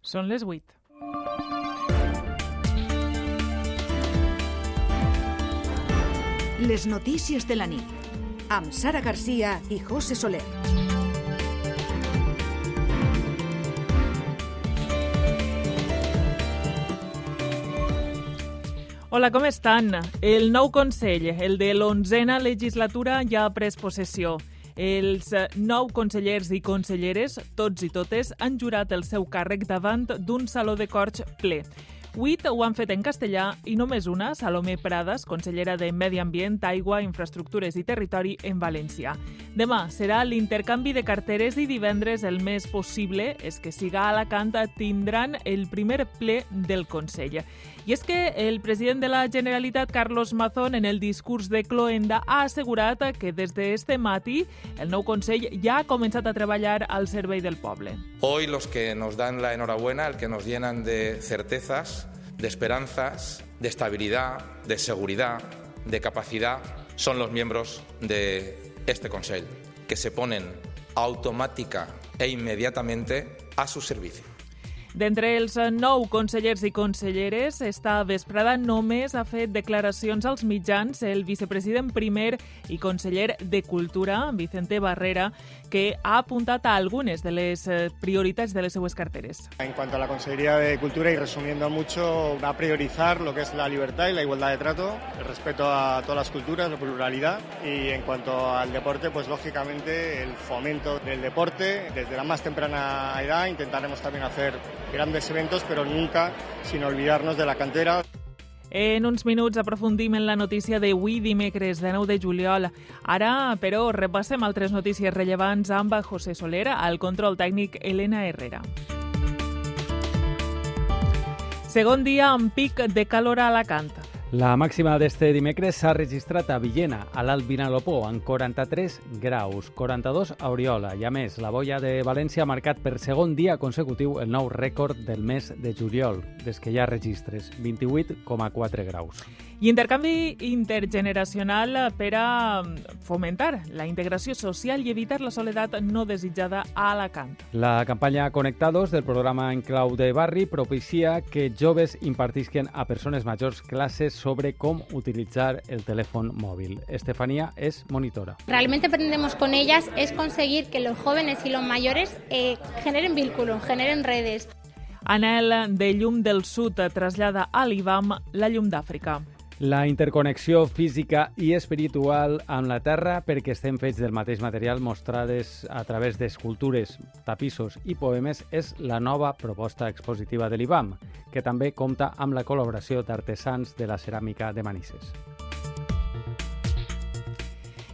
Són les 8. Les notícies de la nit amb Sara Garcia i José Soler. Hola, com estan? El nou Consell, el de l'onzena legislatura, ja ha pres possessió. Els nou consellers i conselleres, tots i totes, han jurat el seu càrrec davant d'un saló de corts ple. Vuit ho han fet en castellà i només una, Salomé Prades, consellera de Medi Ambient, Aigua, Infraestructures i Territori en València. Demà serà l'intercanvi de carteres i divendres el més possible és que siga a Alacant tindran el primer ple del Consell. I és que el president de la Generalitat, Carlos Mazón, en el discurs de Cloenda, ha assegurat que des d'este matí el nou Consell ja ha començat a treballar al servei del poble. Hoy los que nos dan la enhorabuena, el que nos llenan de certezas, de esperanzas, de estabilidad, de seguridad, de capacidad, son los miembros de este Consell, que se ponen automática e inmediatamente a su servicio. D'entre els nou consellers i conselleres, esta vesprada només ha fet declaracions als mitjans el vicepresident primer i conseller de Cultura, Vicente Barrera, que ha apuntat a algunes de les eh, prioritats de les seues carteres. En cuanto a la Consejería de Cultura y resumiendo mucho, va a priorizar lo que es la libertad y la igualdad de trato, el respeto a todas las culturas, la pluralidad y en cuanto al deporte, pues lógicamente el fomento del deporte desde la más temprana edad intentaremos también hacer grandes eventos, pero nunca sin olvidarnos de la cantera. En uns minuts aprofundim en la notícia d'avui dimecres de 9 de juliol. Ara, però, repassem altres notícies rellevants amb José Solera, al control tècnic Elena Herrera. Segon dia amb pic de calor a Alacant. La màxima d'este dimecres s'ha registrat a Villena, a l'Alt Vinalopó, amb 43 graus, 42 a Oriola. I a més, la boia de València ha marcat per segon dia consecutiu el nou rècord del mes de juliol, des que hi ha registres, 28,4 graus. I intercanvi intergeneracional per a fomentar la integració social i evitar la soledat no desitjada a Alacant. La campanya Connectados del programa En Clau de Barri propicia que joves impartisquen a persones majors classes sobre cómo utilizar el teléfono móvil. Estefanía es monitora. Realmente aprendemos con ellas es conseguir que los jóvenes y los mayores eh, generen vínculos, generen redes. Anel de Llum del Sud trasllada a l'IBAM la llum d'Àfrica. La interconnexió física i espiritual amb la Terra perquè estem fets del mateix material mostrades a través d'escultures, tapissos i poemes és la nova proposta expositiva de l'IBAM, que també compta amb la col·laboració d'artesans de la ceràmica de Manises.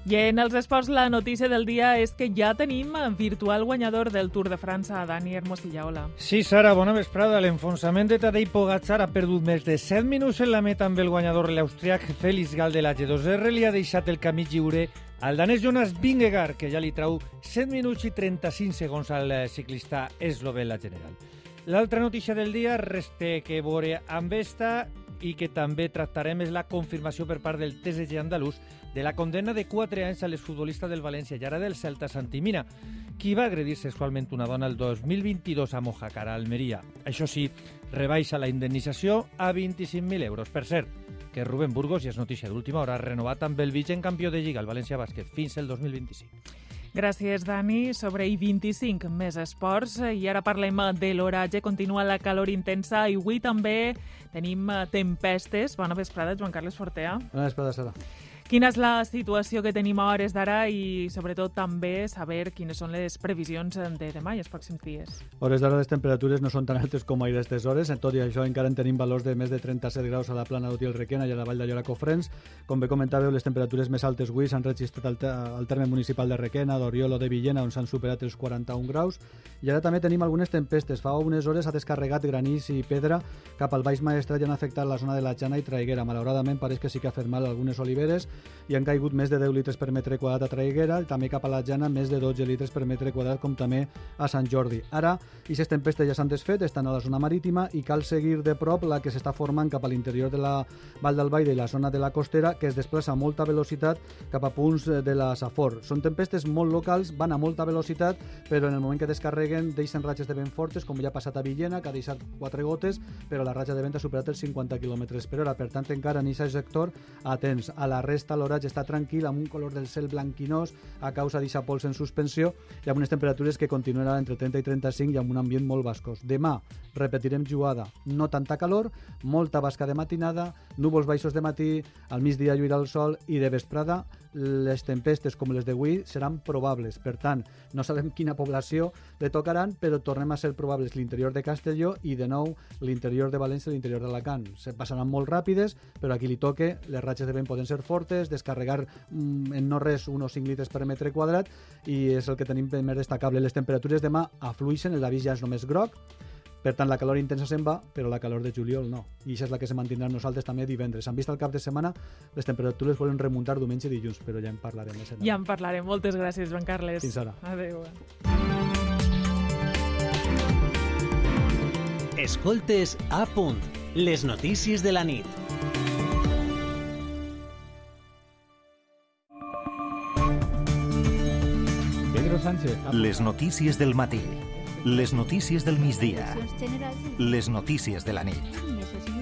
I en els esports la notícia del dia és que ja tenim virtual guanyador del Tour de França, Dani Hermosilla. Hola. Sí, Sara, bona vesprada. L'enfonsament de Tadej Pogacar ha perdut més de 7 minuts en la meta amb el guanyador l'austriac Félix Gal de la G2R. Li ha deixat el camí lliure al danès Jonas Vingegaard, que ja li trau 7 minuts i 35 segons al ciclista esloven la general. L'altra notícia del dia reste que veure amb esta i que també tractarem és la confirmació per part del TSG andalús de la condena de 4 anys a l'exfutbolista del València i ara del Celta Santimina, qui va agredir sexualment una dona el 2022 a Mojácar, a Almeria. Això sí, rebaixa la indemnització a 25.000 euros. Per cert, que Rubén Burgos, i és notícia d'última hora, ha renovat amb el vigent campió de Lliga, el València Bàsquet, fins el 2025. Gràcies, Dani. Sobre I25, més esports. I ara parlem de l'oratge. Continua la calor intensa i avui també tenim tempestes. Bona vesprada, Joan Carles Fortea. Bona vesprada, Sara. Quina és la situació que tenim a hores d'ara i, sobretot, també saber quines són les previsions de demà i els pròxims dies? Hores d'ara les temperatures no són tan altes com ahir aquestes hores, tot i això encara en tenim valors de més de 37 graus a la plana d'Utiel Requena i a la vall de Llora Cofrents. Com bé comentàveu, les temperatures més altes avui s'han registrat al, al terme municipal de Requena, d'Oriol o de Villena, on s'han superat els 41 graus. I ara també tenim algunes tempestes. Fa unes hores ha descarregat granís i pedra cap al Baix Maestrat i han afectat la zona de la Jana i Traiguera. Malauradament, pareix que sí que ha fet mal algunes oliveres i han caigut més de 10 litres per metre quadrat a Traiguera i també cap a la Jana més de 12 litres per metre quadrat com també a Sant Jordi. Ara, aquestes tempestes ja s'han desfet, estan a la zona marítima i cal seguir de prop la que s'està formant cap a l'interior de la Vall Baire i la zona de la costera que es desplaça a molta velocitat cap a punts de la Safor. Són tempestes molt locals, van a molta velocitat, però en el moment que descarreguen deixen ratxes de vent fortes, com ja ha passat a Villena, que ha deixat quatre gotes, però la ratxa de vent ha superat els 50 km per hora. Per tant, encara en aquest sector, atents. A la resta, l'oratge està tranquil, amb un color del cel blanquinós a causa d'aquesta pols en suspensió i amb unes temperatures que continuaran entre 30 i 35 i amb un ambient molt bascós. Demà repetirem jugada, no tanta calor, molta basca de matinada, núvols baixos de matí, al migdia lluirà el sol i de vesprada les tempestes com les d'avui seran probables. Per tant, no sabem quina població le tocaran, però tornem a ser probables l'interior de Castelló i de nou l'interior de València i l'interior d'Alacant. Se passaran molt ràpides, però aquí li toque, les ratxes de vent poden ser fortes, descarregar mm, en no res uns 5 litres per metre quadrat i és el que tenim més destacable. Les temperatures demà afluixen, l'avís ja és només groc, per tant, la calor intensa se'n va, però la calor de juliol no. I això és la que se mantindrà nosaltres també divendres. Han vist el cap de setmana, les temperatures volen remuntar diumenge i dilluns, però ja en parlarem. Més ja en parlarem. Moltes gràcies, Joan Carles. Fins ara. Adéu. Escoltes a punt. Les notícies de la nit. Pedro Sánchez. Les notícies del matí les notícies del migdia. Les notícies de la nit.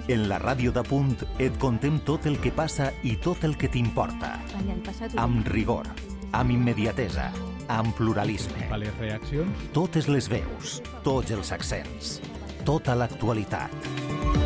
En la ràdio de punt et contem tot el que passa i tot el que t'importa. Amb rigor, amb immediatesa, amb pluralisme. Les reaccions? Totes les veus, tots els accents, tota l'actualitat.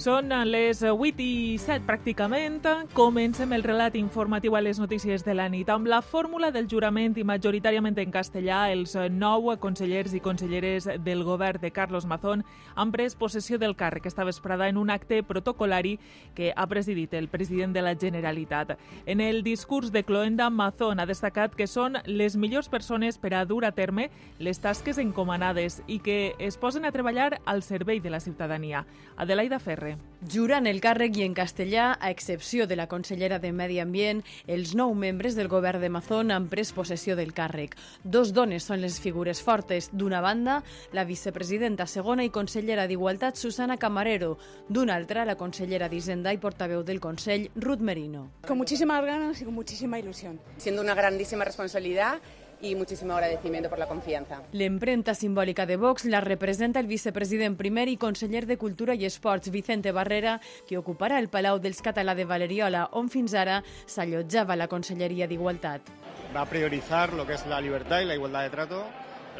Són les 8 i 7 pràcticament. Comencem el relat informatiu a les notícies de la nit amb la fórmula del jurament i majoritàriament en castellà els nou consellers i conselleres del govern de Carlos Mazón han pres possessió del càrrec esta vesprada en un acte protocolari que ha presidit el president de la Generalitat. En el discurs de Cloenda, Mazón ha destacat que són les millors persones per a dur a terme les tasques encomanades i que es posen a treballar al servei de la ciutadania. Adelaida Ferre. Jurant el càrrec i en castellà, a excepció de la consellera de Medi Ambient, els nou membres del govern de Mazón han pres possessió del càrrec. Dos dones són les figures fortes. D'una banda, la vicepresidenta segona i consellera d'Igualtat, Susana Camarero. D'una altra, la consellera d'Hisenda i portaveu del Consell, Ruth Merino. Con muchísimas ganas y con muchísima ilusión. Siendo una grandísima responsabilidad y muchísimo agradecimiento por la confianza. L'empremta simbòlica de Vox la representa el vicepresident primer i conseller de Cultura i Esports, Vicente Barrera, que ocuparà el Palau dels Català de Valeriola, on fins ara s'allotjava la Conselleria d'Igualtat. Va a priorizar lo que es la libertad y la igualdad de trato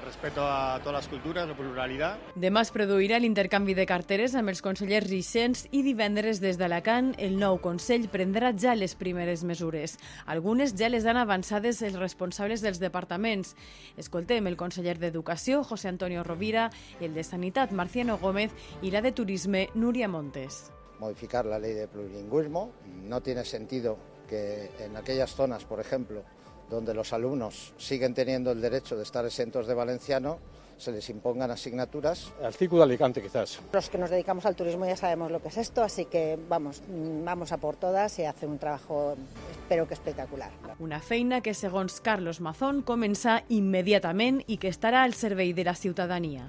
el respeto a totes les cultures, la pluralitat. Demà es produirà l'intercanvi de carteres amb els consellers recents i divendres des d'Alacant el nou Consell prendrà ja les primeres mesures. Algunes ja les han avançades els responsables dels departaments. Escoltem el conseller d'Educació, José Antonio Rovira, el de Sanitat, Marciano Gómez, i la de Turisme, Núria Montes. Modificar la ley de plurilingüismo. No tiene sentido que en aquellas zonas, por ejemplo, donde los alumnos siguen teniendo el derecho de estar exentos de valenciano, se les impongan asignaturas. Ciclo de Alicante, quizás. Los que nos dedicamos al turismo ya sabemos lo que es esto, así que vamos, vamos a por todas y a hacer un trabajo, espero que espectacular. Una feina que, segons Carlos Mazón, comença immediatament i que estarà al servei de la ciutadania.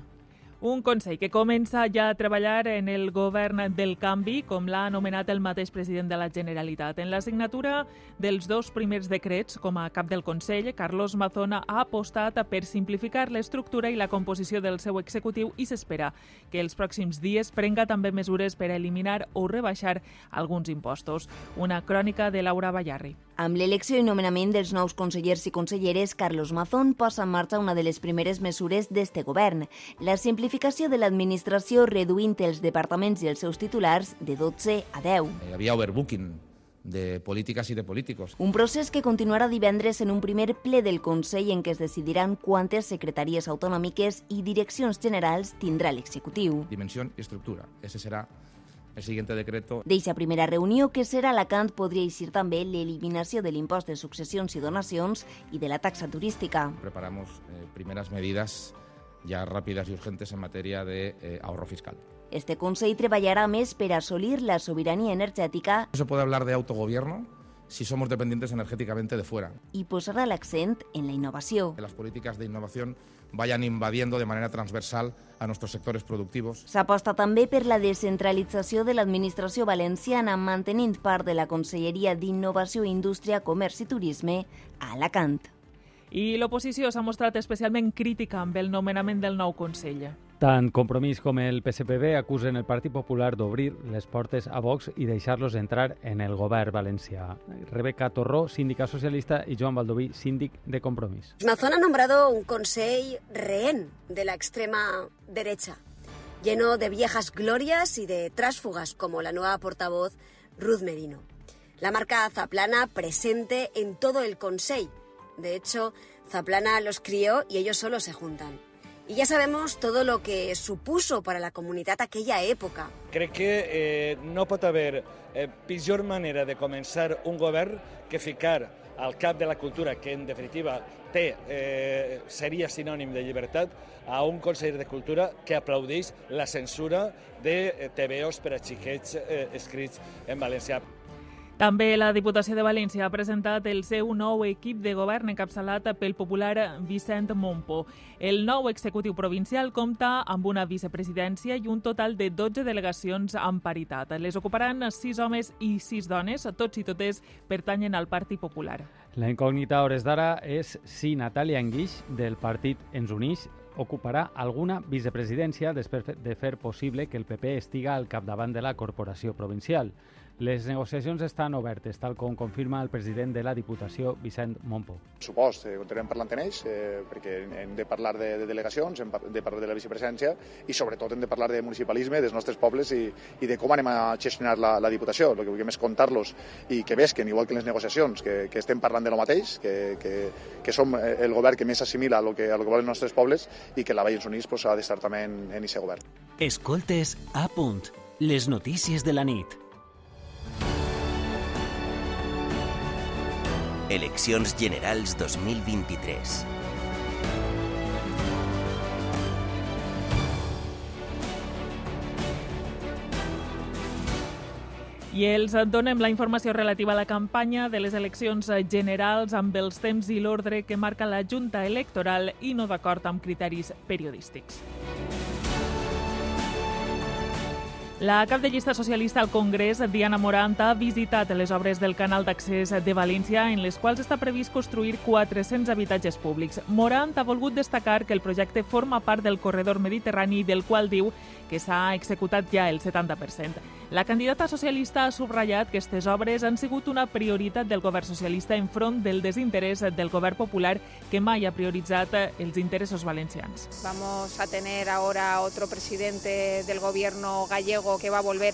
Un Consell que comença ja a treballar en el govern del canvi, com l'ha anomenat el mateix president de la Generalitat. En la signatura dels dos primers decrets, com a cap del Consell, Carlos Mazona ha apostat per simplificar l'estructura i la composició del seu executiu i s'espera que els pròxims dies prenga també mesures per eliminar o rebaixar alguns impostos. Una crònica de Laura Ballarri. Amb l'elecció i nomenament dels nous consellers i conselleres, Carlos Mazón posa en marxa una de les primeres mesures d'este govern, la simplificació de l'administració reduint els departaments i els seus titulars de 12 a 10. Hi havia overbooking de polítiques i de polítics. Un procés que continuarà divendres en un primer ple del Consell en què es decidiran quantes secretaries autonòmiques i direccions generals tindrà l'executiu. Dimensió i estructura. Ese serà El siguiente decreto... D'eixa primera reunió, que serà a Alacant, podria eixir també l'eliminació de l'impost de successions i donacions i de la taxa turística. Preparamos eh, primeras medidas ya rápidas y urgentes en materia de eh, ahorro fiscal. Este Consell treballarà més per assolir la sobirania energètica No se puede hablar de autogobierno si somos dependientes energéticamente de fuera. i posarà l'accent en la innovació. Que las políticas de innovación vayan invadiendo de manera transversal a nuestros sectores productivos. S'aposta també per la descentralització de l'administració valenciana, mantenint part de la Conselleria d'Innovació, Indústria, Comerç i Turisme a Alacant. I l'oposició s'ha mostrat especialment crítica amb el nomenament del nou Consell. Tant Compromís com el PSPB acusen el Partit Popular d'obrir les portes a Vox i deixar-los entrar en el govern valencià. Rebeca Torró, síndica socialista, i Joan Baldoví, síndic de Compromís. Mazón ha nombrado un consejo rehén de la extrema derecha, lleno de viejas glorias y de trásfugas como la nueva portavoz Ruth Merino. La marca Zaplana presente en todo el Consejo. De hecho, Zaplana los crió y ellos solo se juntan. Y ya sabemos todo lo que supuso para la comunidad aquella época. Crec que eh, no pot haver eh, pitjor manera de començar un govern que ficar al cap de la cultura, que en definitiva té, eh, seria sinònim de llibertat, a un conseller de Cultura que aplaudeix la censura de eh, TVOs per a xiquets eh, escrits en valencià. També la Diputació de València ha presentat el seu nou equip de govern encapçalat pel popular Vicent Mompo. El nou executiu provincial compta amb una vicepresidència i un total de 12 delegacions amb paritat. Les ocuparan 6 homes i 6 dones, tots i totes pertanyen al Partit Popular. La incògnita a hores d'ara és si Natàlia Enguix, del partit Ens Unix, ocuparà alguna vicepresidència després de fer possible que el PP estiga al capdavant de la corporació provincial. Les negociacions estan obertes, tal com confirma el president de la Diputació, Vicent Mompo. Supost, eh, continuem parlant en ells, eh, perquè hem de parlar de, de delegacions, hem de parlar de la vicepresidència i sobretot hem de parlar de municipalisme, dels nostres pobles i, i de com anem a gestionar la, la Diputació. El que vulguem és comptar-los i que vesquen, igual que en les negociacions, que, que estem parlant de lo mateix, que, que, que som el govern que més assimila a lo que, a lo que volen els nostres pobles i que la Vallès Units pues, ha d'estar també en, en aquest govern. Escoltes a punt. Les notícies de la nit. Eleccions Generals 2023. I els donem la informació relativa a la campanya de les eleccions generals amb els temps i l'ordre que marca la Junta Electoral i no d'acord amb criteris periodístics. La cap de llista socialista al Congrés, Diana Morant, ha visitat les obres del canal d'accés de València en les quals està previst construir 400 habitatges públics. Morant ha volgut destacar que el projecte forma part del corredor mediterrani del qual diu que s'ha executat ja el 70%. La candidata socialista ha subratllat que aquestes obres han sigut una prioritat del govern socialista enfront del desinterès del govern popular que mai ha prioritzat els interessos valencians. Vamos a tener ahora otro presidente del gobierno gallego que va a volver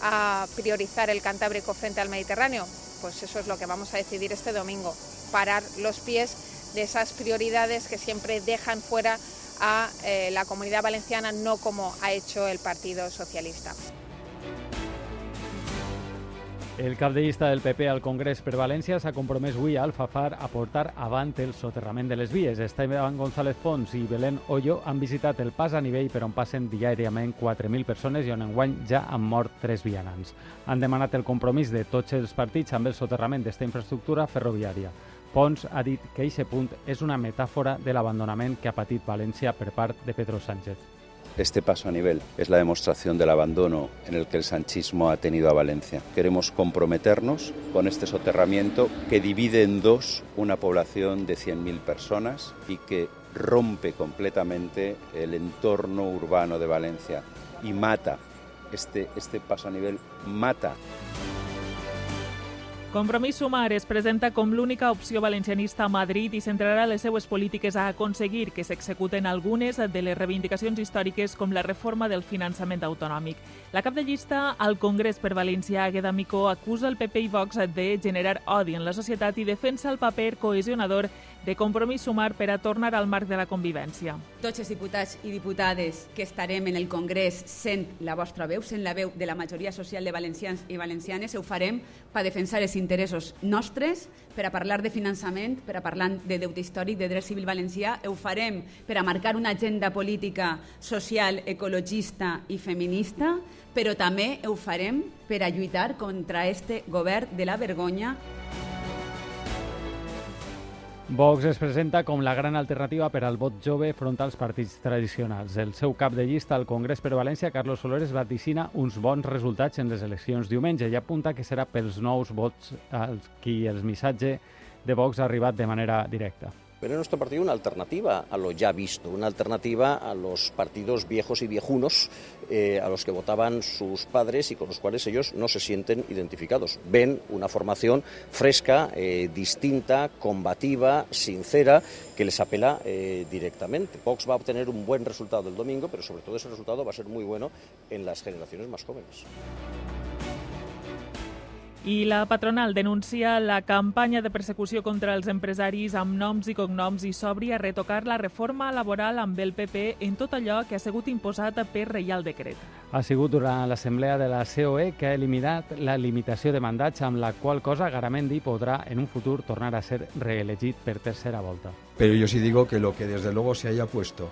a priorizar el Cantábrico frente al Mediterráneo. Pues eso es lo que vamos a decidir este domingo, parar los pies de esas prioridades que siempre dejan fuera a eh, la comunidad valenciana, no como ha hecho el Partido Socialista. El cap de llista del PP al Congrés per València s'ha compromès avui a Alfafar a portar avant el soterrament de les vies. Esteban González Pons i Belén Ollo han visitat el pas a nivell per on passen diàriament 4.000 persones i on enguany ja han mort tres vianants. Han demanat el compromís de tots els partits amb el soterrament d'esta infraestructura ferroviària. Pons ha dit que aquest punt és una metàfora de l'abandonament que ha patit València per part de Pedro Sánchez. Este paso a nivel es la demostración del abandono en el que el sanchismo ha tenido a Valencia. Queremos comprometernos con este soterramiento que divide en dos una población de 100.000 personas y que rompe completamente el entorno urbano de Valencia y mata, este, este paso a nivel mata Compromís Sumar es presenta com l'única opció valencianista a Madrid i centrarà les seues polítiques a aconseguir que s'executen algunes de les reivindicacions històriques com la reforma del finançament autonòmic. La cap de llista al Congrés per València, Agueda Micó, acusa el PP i Vox de generar odi en la societat i defensa el paper cohesionador de Compromís Sumar per a tornar al marc de la convivència. Tots els diputats i diputades que estarem en el Congrés sent la vostra veu, sent la veu de la majoria social de valencians i valencianes, ho farem per defensar els interessos nostres, per a parlar de finançament, per a parlar de deute històric, de dret civil valencià, ho farem per a marcar una agenda política, social, ecologista i feminista, però també ho farem per a lluitar contra este govern de la vergonya Vox es presenta com la gran alternativa per al vot jove front als partits tradicionals. El seu cap de llista al Congrés per València, Carlos Solores, vaticina uns bons resultats en les eleccions diumenge i apunta que serà pels nous vots als qui el missatge de Vox ha arribat de manera directa. Pero en nuestro partido una alternativa a lo ya visto, una alternativa a los partidos viejos y viejunos eh, a los que votaban sus padres y con los cuales ellos no se sienten identificados. Ven una formación fresca, eh, distinta, combativa, sincera, que les apela eh, directamente. Vox va a obtener un buen resultado el domingo, pero sobre todo ese resultado va a ser muy bueno en las generaciones más jóvenes. I la patronal denuncia la campanya de persecució contra els empresaris amb noms i cognoms i s'obri a retocar la reforma laboral amb el PP en tot allò que ha sigut imposat per Reial Decret. Ha sigut durant l'assemblea de la COE que ha eliminat la limitació de mandats amb la qual cosa Garamendi podrà en un futur tornar a ser reelegit per tercera volta. Pero yo sí digo que lo que desde luego se haya puesto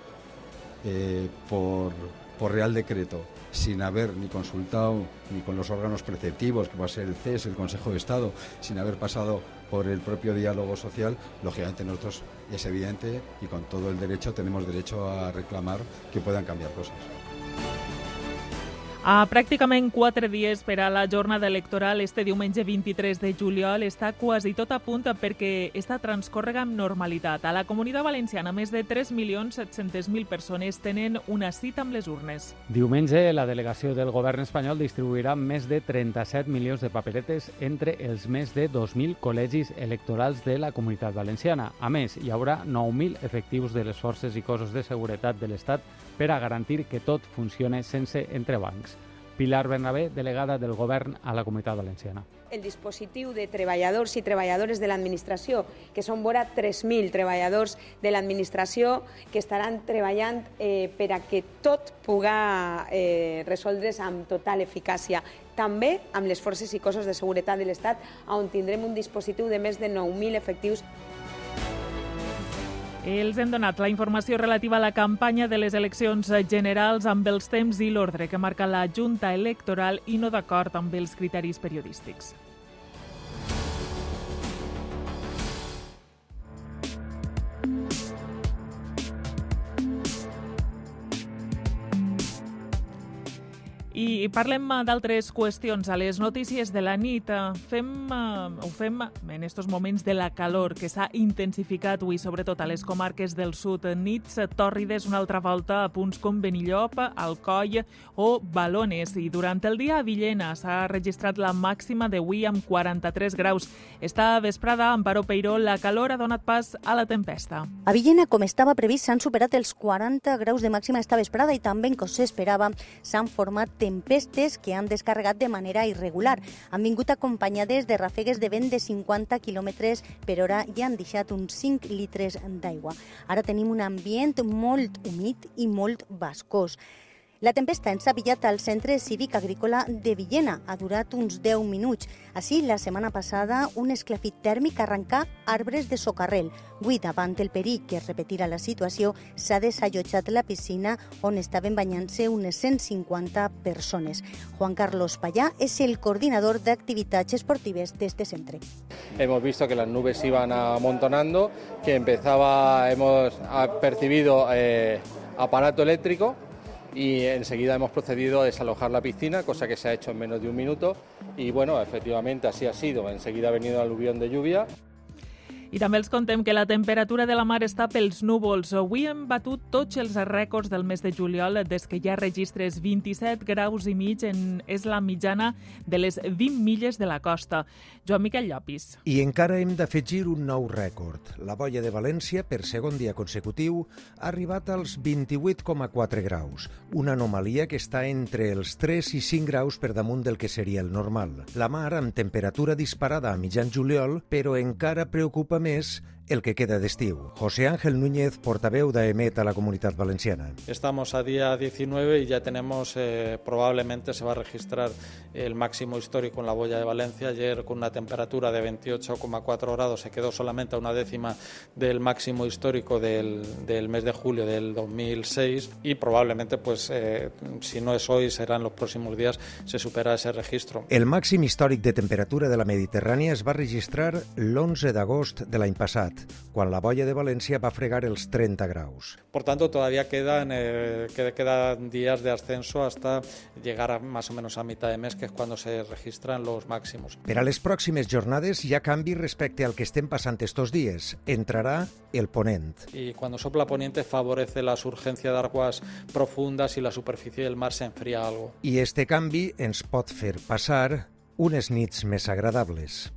eh, por, por Real Decreto sin haber ni consultado ni con los órganos preceptivos, que va a ser el CES, el Consejo de Estado, sin haber pasado por el propio diálogo social, lógicamente nosotros es evidente y con todo el derecho tenemos derecho a reclamar que puedan cambiar cosas. A pràcticament quatre dies per a la jornada electoral, este diumenge 23 de juliol està quasi tot a punt perquè està transcórrega amb normalitat. A la Comunitat Valenciana, més de 3.700.000 persones tenen una cita amb les urnes. Diumenge, la delegació del govern espanyol distribuirà més de 37 milions de paperetes entre els més de 2.000 col·legis electorals de la Comunitat Valenciana. A més, hi haurà 9.000 efectius de les forces i cossos de seguretat de l'Estat per a garantir que tot funcione sense entrebancs. Pilar Bernabé, delegada del govern a la Comunitat Valenciana. El dispositiu de treballadors i treballadores de l'administració, que són vora 3.000 treballadors de l'administració que estaran treballant eh, per a que tot puga eh, resoldre's amb total eficàcia. També amb les forces i cossos de seguretat de l'Estat, on tindrem un dispositiu de més de 9.000 efectius els hem donat la informació relativa a la campanya de les eleccions generals amb els temps i l'ordre que marca la Junta Electoral i no d'acord amb els criteris periodístics. I parlem eh, d'altres qüestions. A les notícies de la nit eh, fem, eh, ho fem en estos moments de la calor que s'ha intensificat avui, sobretot a les comarques del sud. Nits tòrrides una altra volta a punts com Benillop, Alcoi o Balones. I durant el dia a Villena s'ha registrat la màxima d'avui amb 43 graus. Esta vesprada, Amparo Peiró, la calor ha donat pas a la tempesta. A Villena, com estava previst, s'han superat els 40 graus de màxima esta vesprada i també, com s'esperava, s'han format tempestes que han descarregat de manera irregular. Han vingut acompanyades de rafegues de vent de 50 km per hora i han deixat uns 5 litres d'aigua. Ara tenim un ambient molt humit i molt bascós. La tempesta ens ha pillat al Centre Cívic Agrícola de Villena. Ha durat uns 10 minuts. Així, la setmana passada, un esclafit tèrmic arrencà arbres de socarrel. Avui, davant el perill que es repetirà la situació, s'ha desallotjat la piscina on estaven banyant-se unes 150 persones. Juan Carlos Payá és el coordinador d'activitats esportives d'este centre. Hemos visto que las nubes iban amontonando, que empezaba, hemos percibido eh, aparato eléctrico y enseguida hemos procedido a desalojar la piscina, cosa que se ha hecho en menos de un minuto y bueno, efectivamente así ha sido. Enseguida ha venido el aluvión de lluvia I també els contem que la temperatura de la mar està pels núvols. Avui hem batut tots els rècords del mes de juliol des que ha registres 27 graus i mig en, és la mitjana de les 20 milles de la costa. Joan Miquel Llopis. I encara hem d'afegir un nou rècord. La boia de València, per segon dia consecutiu, ha arribat als 28,4 graus, una anomalia que està entre els 3 i 5 graus per damunt del que seria el normal. La mar, amb temperatura disparada a mitjan juliol, però encara preocupa més el que queda d'estiu. José Ángel Núñez, portaveu d'AEMET a la Comunitat Valenciana. Estamos a día 19 y ya tenemos, eh, probablemente se va a registrar el máximo histórico en la boya de Valencia. Ayer con una temperatura de 28,4 grados se quedó solamente a una décima del máximo histórico del, del mes de julio del 2006 y probablemente, pues, eh, si no es hoy, será en los próximos días, se supera ese registro. El màxim històric de temperatura de la Mediterrània es va registrar l'11 d'agost de l'any passat, quan la boia de València va fregar els 30 graus. Por tanto, todavía quedan, eh, quedan días de ascenso hasta llegar a, más o menos a mitad de mes, que es cuando se registran los máximos. Per a les pròximes jornades hi ha canvi respecte al que estem passant estos dies. Entrarà el ponent. Y cuando sopla poniente favorece la surgencia de aguas profundas y la superficie del mar se enfría algo. I este canvi ens pot fer passar unes nits més agradables.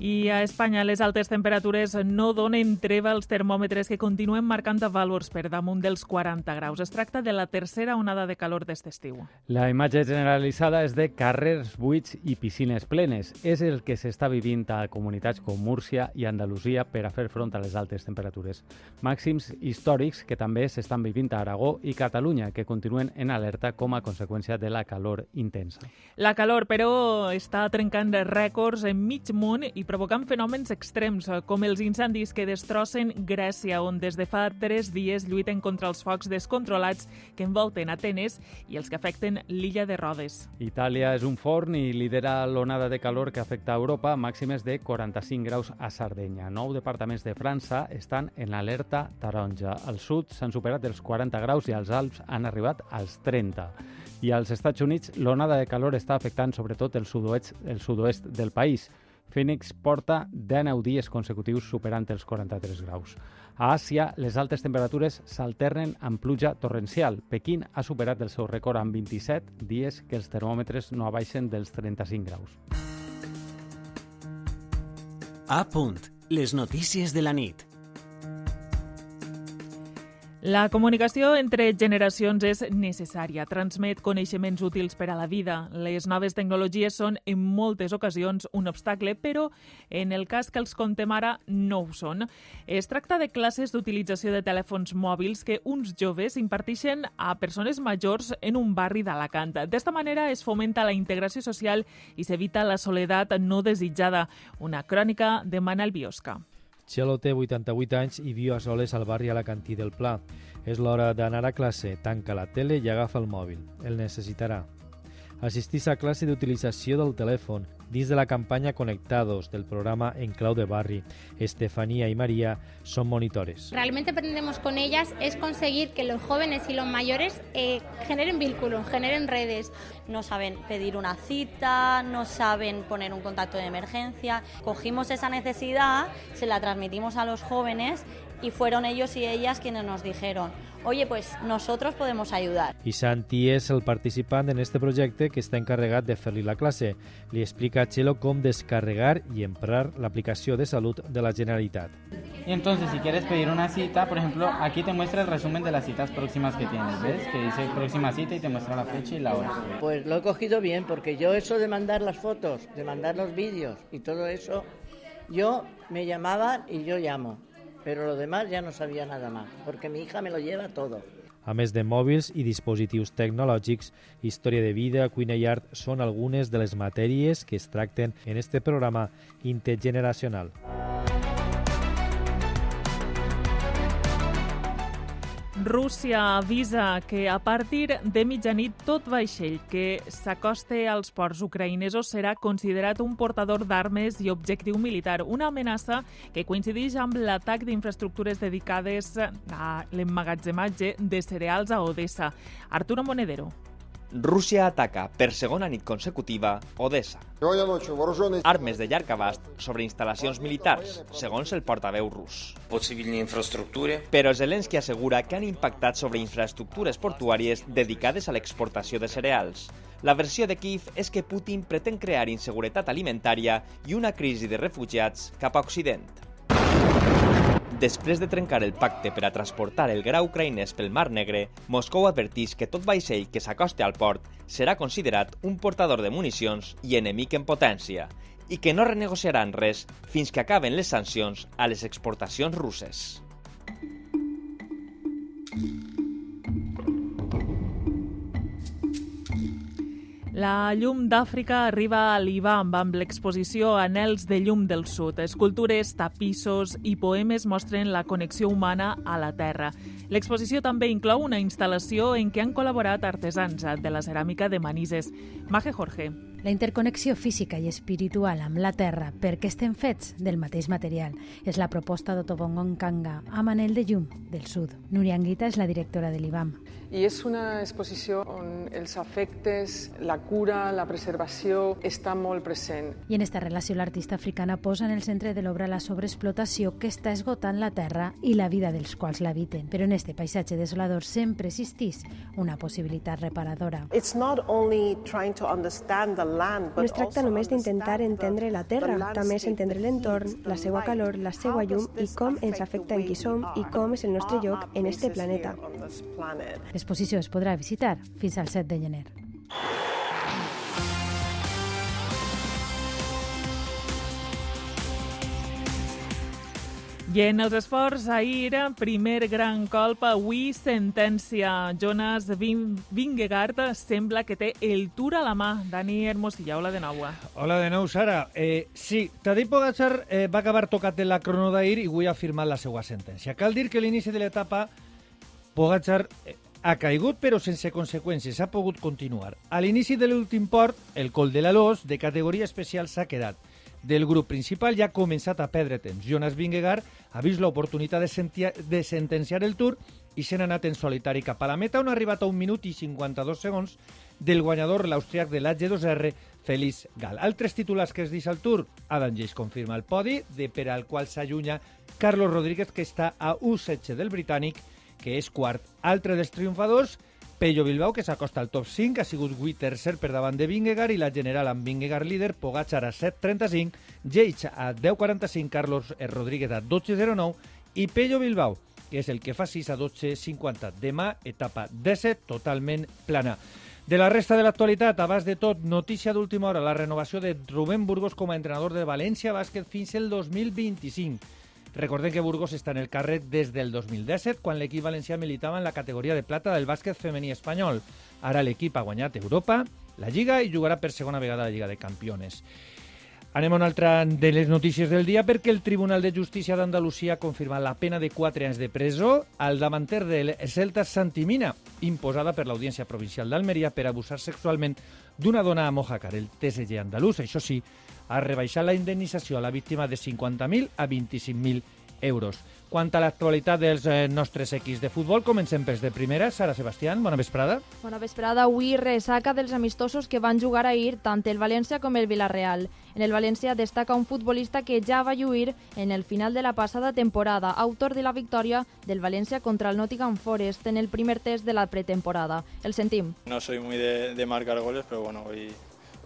I a Espanya les altes temperatures no donen treva als termòmetres que continuen marcant valors per damunt dels 40 graus. Es tracta de la tercera onada de calor d'est estiu. La imatge generalitzada és de carrers buits i piscines plenes. És el que s'està vivint a comunitats com Múrcia i Andalusia per a fer front a les altes temperatures. Màxims històrics que també s'estan vivint a Aragó i Catalunya, que continuen en alerta com a conseqüència de la calor intensa. La calor, però, està trencant rècords en mig món i provocant fenòmens extrems, eh, com els incendis que destrossen Grècia, on des de fa tres dies lluiten contra els focs descontrolats que envolten Atenes i els que afecten l'illa de Rodes. Itàlia és un forn i lidera l'onada de calor que afecta Europa, màximes de 45 graus a Sardenya. Nou departaments de França estan en alerta taronja. Al sud s'han superat els 40 graus i als Alps han arribat als 30. I als Estats Units l'onada de calor està afectant sobretot el sud-oest, sud-oest del país. Phoenix porta 19 dies consecutius superant els 43 graus. A Àsia, les altes temperatures s'alternen amb pluja torrencial. Pequín ha superat el seu rècord amb 27 dies que els termòmetres no abaixen dels 35 graus. A punt. Les notícies de la nit. La comunicació entre generacions és necessària, transmet coneixements útils per a la vida. Les noves tecnologies són en moltes ocasions un obstacle, però en el cas que els contem ara no ho són. Es tracta de classes d'utilització de telèfons mòbils que uns joves impartixen a persones majors en un barri d'Alacant. D'esta manera es fomenta la integració social i s'evita la soledat no desitjada. Una crònica de Manel Biosca. Txelo té 88 anys i viu a soles al barri Alacantí del Pla. És l'hora d'anar a classe, tanca la tele i agafa el mòbil. El necessitarà. Assistís a classe d'utilització del telèfon dins de la campanya Conectados del programa En Clau de Barri. Estefanía y María son monitores. Realmente pretendemos con ellas es conseguir que los jóvenes y los mayores eh, generen vínculos, generen redes. No saben pedir una cita, no saben poner un contacto de emergencia. Cogimos esa necesidad, se la transmitimos a los jóvenes y fueron ellos y ellas quienes nos dijeron, oye, pues nosotros podemos ayudar. I Santi és el participant en este projecte que està encarregat de fer-li la classe. Li explica a Chelo com descarregar y emprar la aplicación de salud de la Generalitat. Y entonces, si quieres pedir una cita, por ejemplo, aquí te muestra el resumen de las citas próximas que tienes, ¿ves? Que dice próxima cita y te muestra la fecha y la hora. Pues lo he cogido bien, porque yo eso de mandar las fotos, de mandar los vídeos y todo eso, yo me llamaban y yo llamo. Pero lo demás ya no sabía nada más, porque mi hija me lo lleva todo. A més de mòbils i dispositius tecnològics, història de vida, cuina i art són algunes de les matèries que es tracten en este programa intergeneracional. Rússia avisa que a partir de mitjanit tot vaixell que s'acoste als ports ucraïnesos serà considerat un portador d'armes i objectiu militar, una amenaça que coincideix amb l'atac d'infraestructures dedicades a l'emmagatzematge de cereals a Odessa. Arturo Monedero. Rússia ataca per segona nit consecutiva Odessa. Armes de llarg abast sobre instal·lacions militars, segons el portaveu rus. Però Zelensky assegura que han impactat sobre infraestructures portuàries dedicades a l'exportació de cereals. La versió de Kiev és que Putin pretén crear inseguretat alimentària i una crisi de refugiats cap a Occident. Després de trencar el pacte per a transportar el gra ucraïnès pel Mar Negre, Moscou advertís que tot vaixell que s'acosti al port serà considerat un portador de municions i enemic en potència, i que no renegociaran res fins que acaben les sancions a les exportacions russes. La llum d'Àfrica arriba a l'Ibam amb l'exposició Anels de llum del sud. Escultures, tapissos i poemes mostren la connexió humana a la terra. L'exposició també inclou una instal·lació en què han col·laborat artesans de la ceràmica de Manises. Maje Jorge. La interconnexió física i espiritual amb la Terra perquè estem fets del mateix material és la proposta d'Otobongo Nkanga amb Anel de Llum del Sud. Núria Anguita és la directora de l'IBAM. I és una exposició on els afectes, la cura, la preservació està molt present. I en esta relació l'artista africana posa en el centre de l'obra la sobreexplotació que està esgotant la terra i la vida dels quals l'habiten. Però en este paisatge desolador sempre existís una possibilitat reparadora. It's not only trying to understand the no es tracta només d'intentar entendre la terra, també és entendre l'entorn, la seva calor, la seva llum i com ens afecta en qui som i com és el nostre lloc en este planeta. L'exposició es podrà visitar fins al 7 de gener. I en els esports, ahir, primer gran colp, avui sentència. Jonas Vingegaard sembla que té el tour a la mà. Dani Hermosilla, hola de nou. Hola de nou, Sara. Eh, sí, Tadej Pogacar eh, va acabar tocat en la crono d'ahir i avui ha firmat la seva sentència. Cal dir que l'inici de l'etapa Pogacar eh, ha caigut però sense conseqüències, ha pogut continuar. A l'inici de l'últim port, el col de la Los, de categoria especial, s'ha quedat del grup principal ja ha començat a perdre temps. Jonas Vingegaard ha vist l'oportunitat de, de sentenciar el Tour i se n'ha anat en solitari cap a la meta on ha arribat a un minut i 52 segons del guanyador, l'austriac de l'H2R, Félix Gal. Altres titulars que es deixa al Tour, Adam Jace confirma el podi, de per al qual s'allunya Carlos Rodríguez, que està a 1-7 del britànic, que és quart. Altre dels triomfadors, Pello Bilbao, que s'acosta al top 5, ha sigut 8 tercer per davant de Vingegaard i la general amb Vingegaard líder, Pogacar a 7.35, Geich a 10.45, Carlos Rodríguez a 12.09 i Pello Bilbao, que és el que fa 6 a 12.50. Demà, etapa 17, totalment plana. De la resta de l'actualitat, abans de tot, notícia d'última hora, la renovació de Rubén Burgos com a entrenador de València Bàsquet fins el 2025. Recordem que Burgos està en el càrrec des del 2017, quan l'equip valencià militava en la categoria de plata del bàsquet femení espanyol. Ara l'equip ha guanyat Europa, la Lliga i jugarà per segona vegada a la Lliga de Campiones. Anem a una altra de les notícies del dia perquè el Tribunal de Justícia d'Andalusia ha confirmat la pena de 4 anys de presó al davanter del Celta Santimina, imposada per l'Audiència Provincial d'Almeria per abusar sexualment d'una dona a Mojácar, el TSG andalús. Això sí, ha rebaixat la indemnització a la víctima de 50.000 a 25.000 euros. Quant a l'actualitat dels eh, nostres equips de futbol, comencem pels de primera. Sara Sebastián, bona vesprada. Bona vesprada. Avui resaca dels amistosos que van jugar ahir tant el València com el Villarreal. En el València destaca un futbolista que ja va lluir en el final de la passada temporada, autor de la victòria del València contra el Nottingham Forest en el primer test de la pretemporada. El sentim. No soy muy de, de marcar goles, pero bueno, hoy,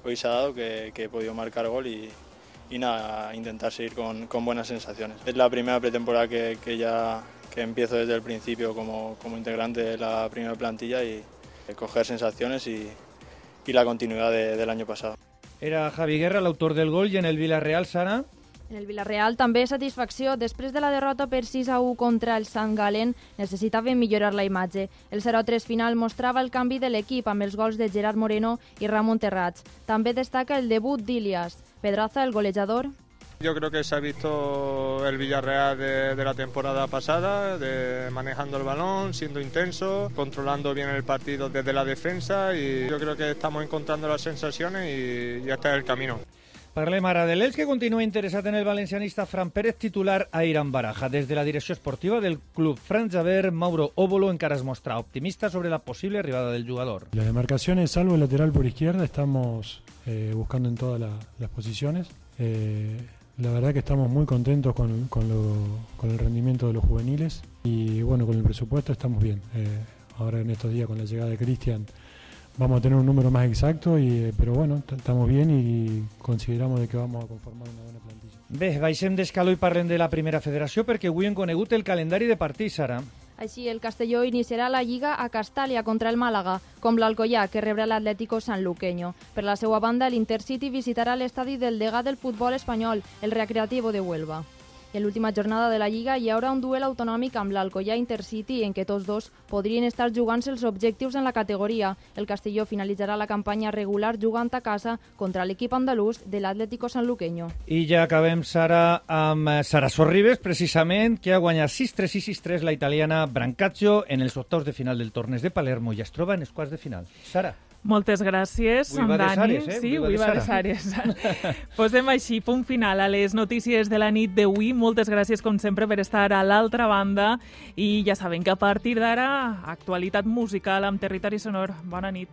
hoy se ha dado que, he podido marcar gol y, y nada, intentar seguir con, buenas sensaciones. Es la primera pretemporada que, que empiezo desde el principio como, integrante de la primera plantilla y coger sensaciones y, y la continuidad de, del año pasado. Era Javi Guerra l'autor del gol i en el Villarreal, Sara? En el Villarreal també satisfacció. Després de la derrota per 6 a 1 contra el Sant Galen, necessitava millorar la imatge. El 0-3 final mostrava el canvi de l'equip amb els gols de Gerard Moreno i Ramon Terrats. També destaca el debut d'Ilias. Pedraza, el golejador. Yo creo que se ha visto el Villarreal de, de, la temporada pasada, de, manejando el balón, siendo intenso, controlando bien el partido desde la defensa y yo creo que estamos encontrando las sensaciones y ya está el camino. Parlem ara de que continua interessat en el valencianista Fran Pérez, titular a Irán Baraja. Des de la direcció esportiva del club Javer, Mauro Óbolo encara es mostra optimista sobre la posible arribada del jugador. Las demarcaciones, salvo el lateral por izquierda, estamos eh, buscando en todas la, las posiciones. Eh, la verdad que estamos muy contentos con, el rendimiento de los juveniles y bueno, con el presupuesto estamos bien. Eh, ahora en estos días con la llegada de Cristian vamos a tener un número más exacto, y, pero bueno, estamos bien y consideramos de que vamos a conformar una buena plantilla. Bé, baixem d'escaló i parlem de la primera federació perquè avui hem conegut el calendari de partits, ara. Així, el Castelló iniciarà la Lliga a Castàlia contra el Màlaga, com l'Alcoyà, que rebrà l'Atlético Sanluqueño. Per la seva banda, l'Intercity visitarà l'estadi del degà del futbol espanyol, el Recreativo de Huelva. En l'última jornada de la Lliga hi haurà un duel autonòmic amb l'Alcoyà Intercity en què tots dos podrien estar jugant-se els objectius en la categoria. El Castelló finalitzarà la campanya regular jugant a casa contra l'equip andalús de l'Atlético Sanluqueño. I ja acabem, Sara, amb Sara Sorribes, precisament, que ha guanyat 6-3 i 6-3 la italiana Brancaccio en els octaus de final del torneig de Palermo i es troba en els quarts de final. Sara. Moltes gràcies, en Dani. Eh? Sí, avui va les àrees. Posem així punt final a les notícies de la nit d'avui. Moltes gràcies, com sempre, per estar a l'altra banda. I ja saben que a partir d'ara, actualitat musical amb Territori Sonor. Bona nit.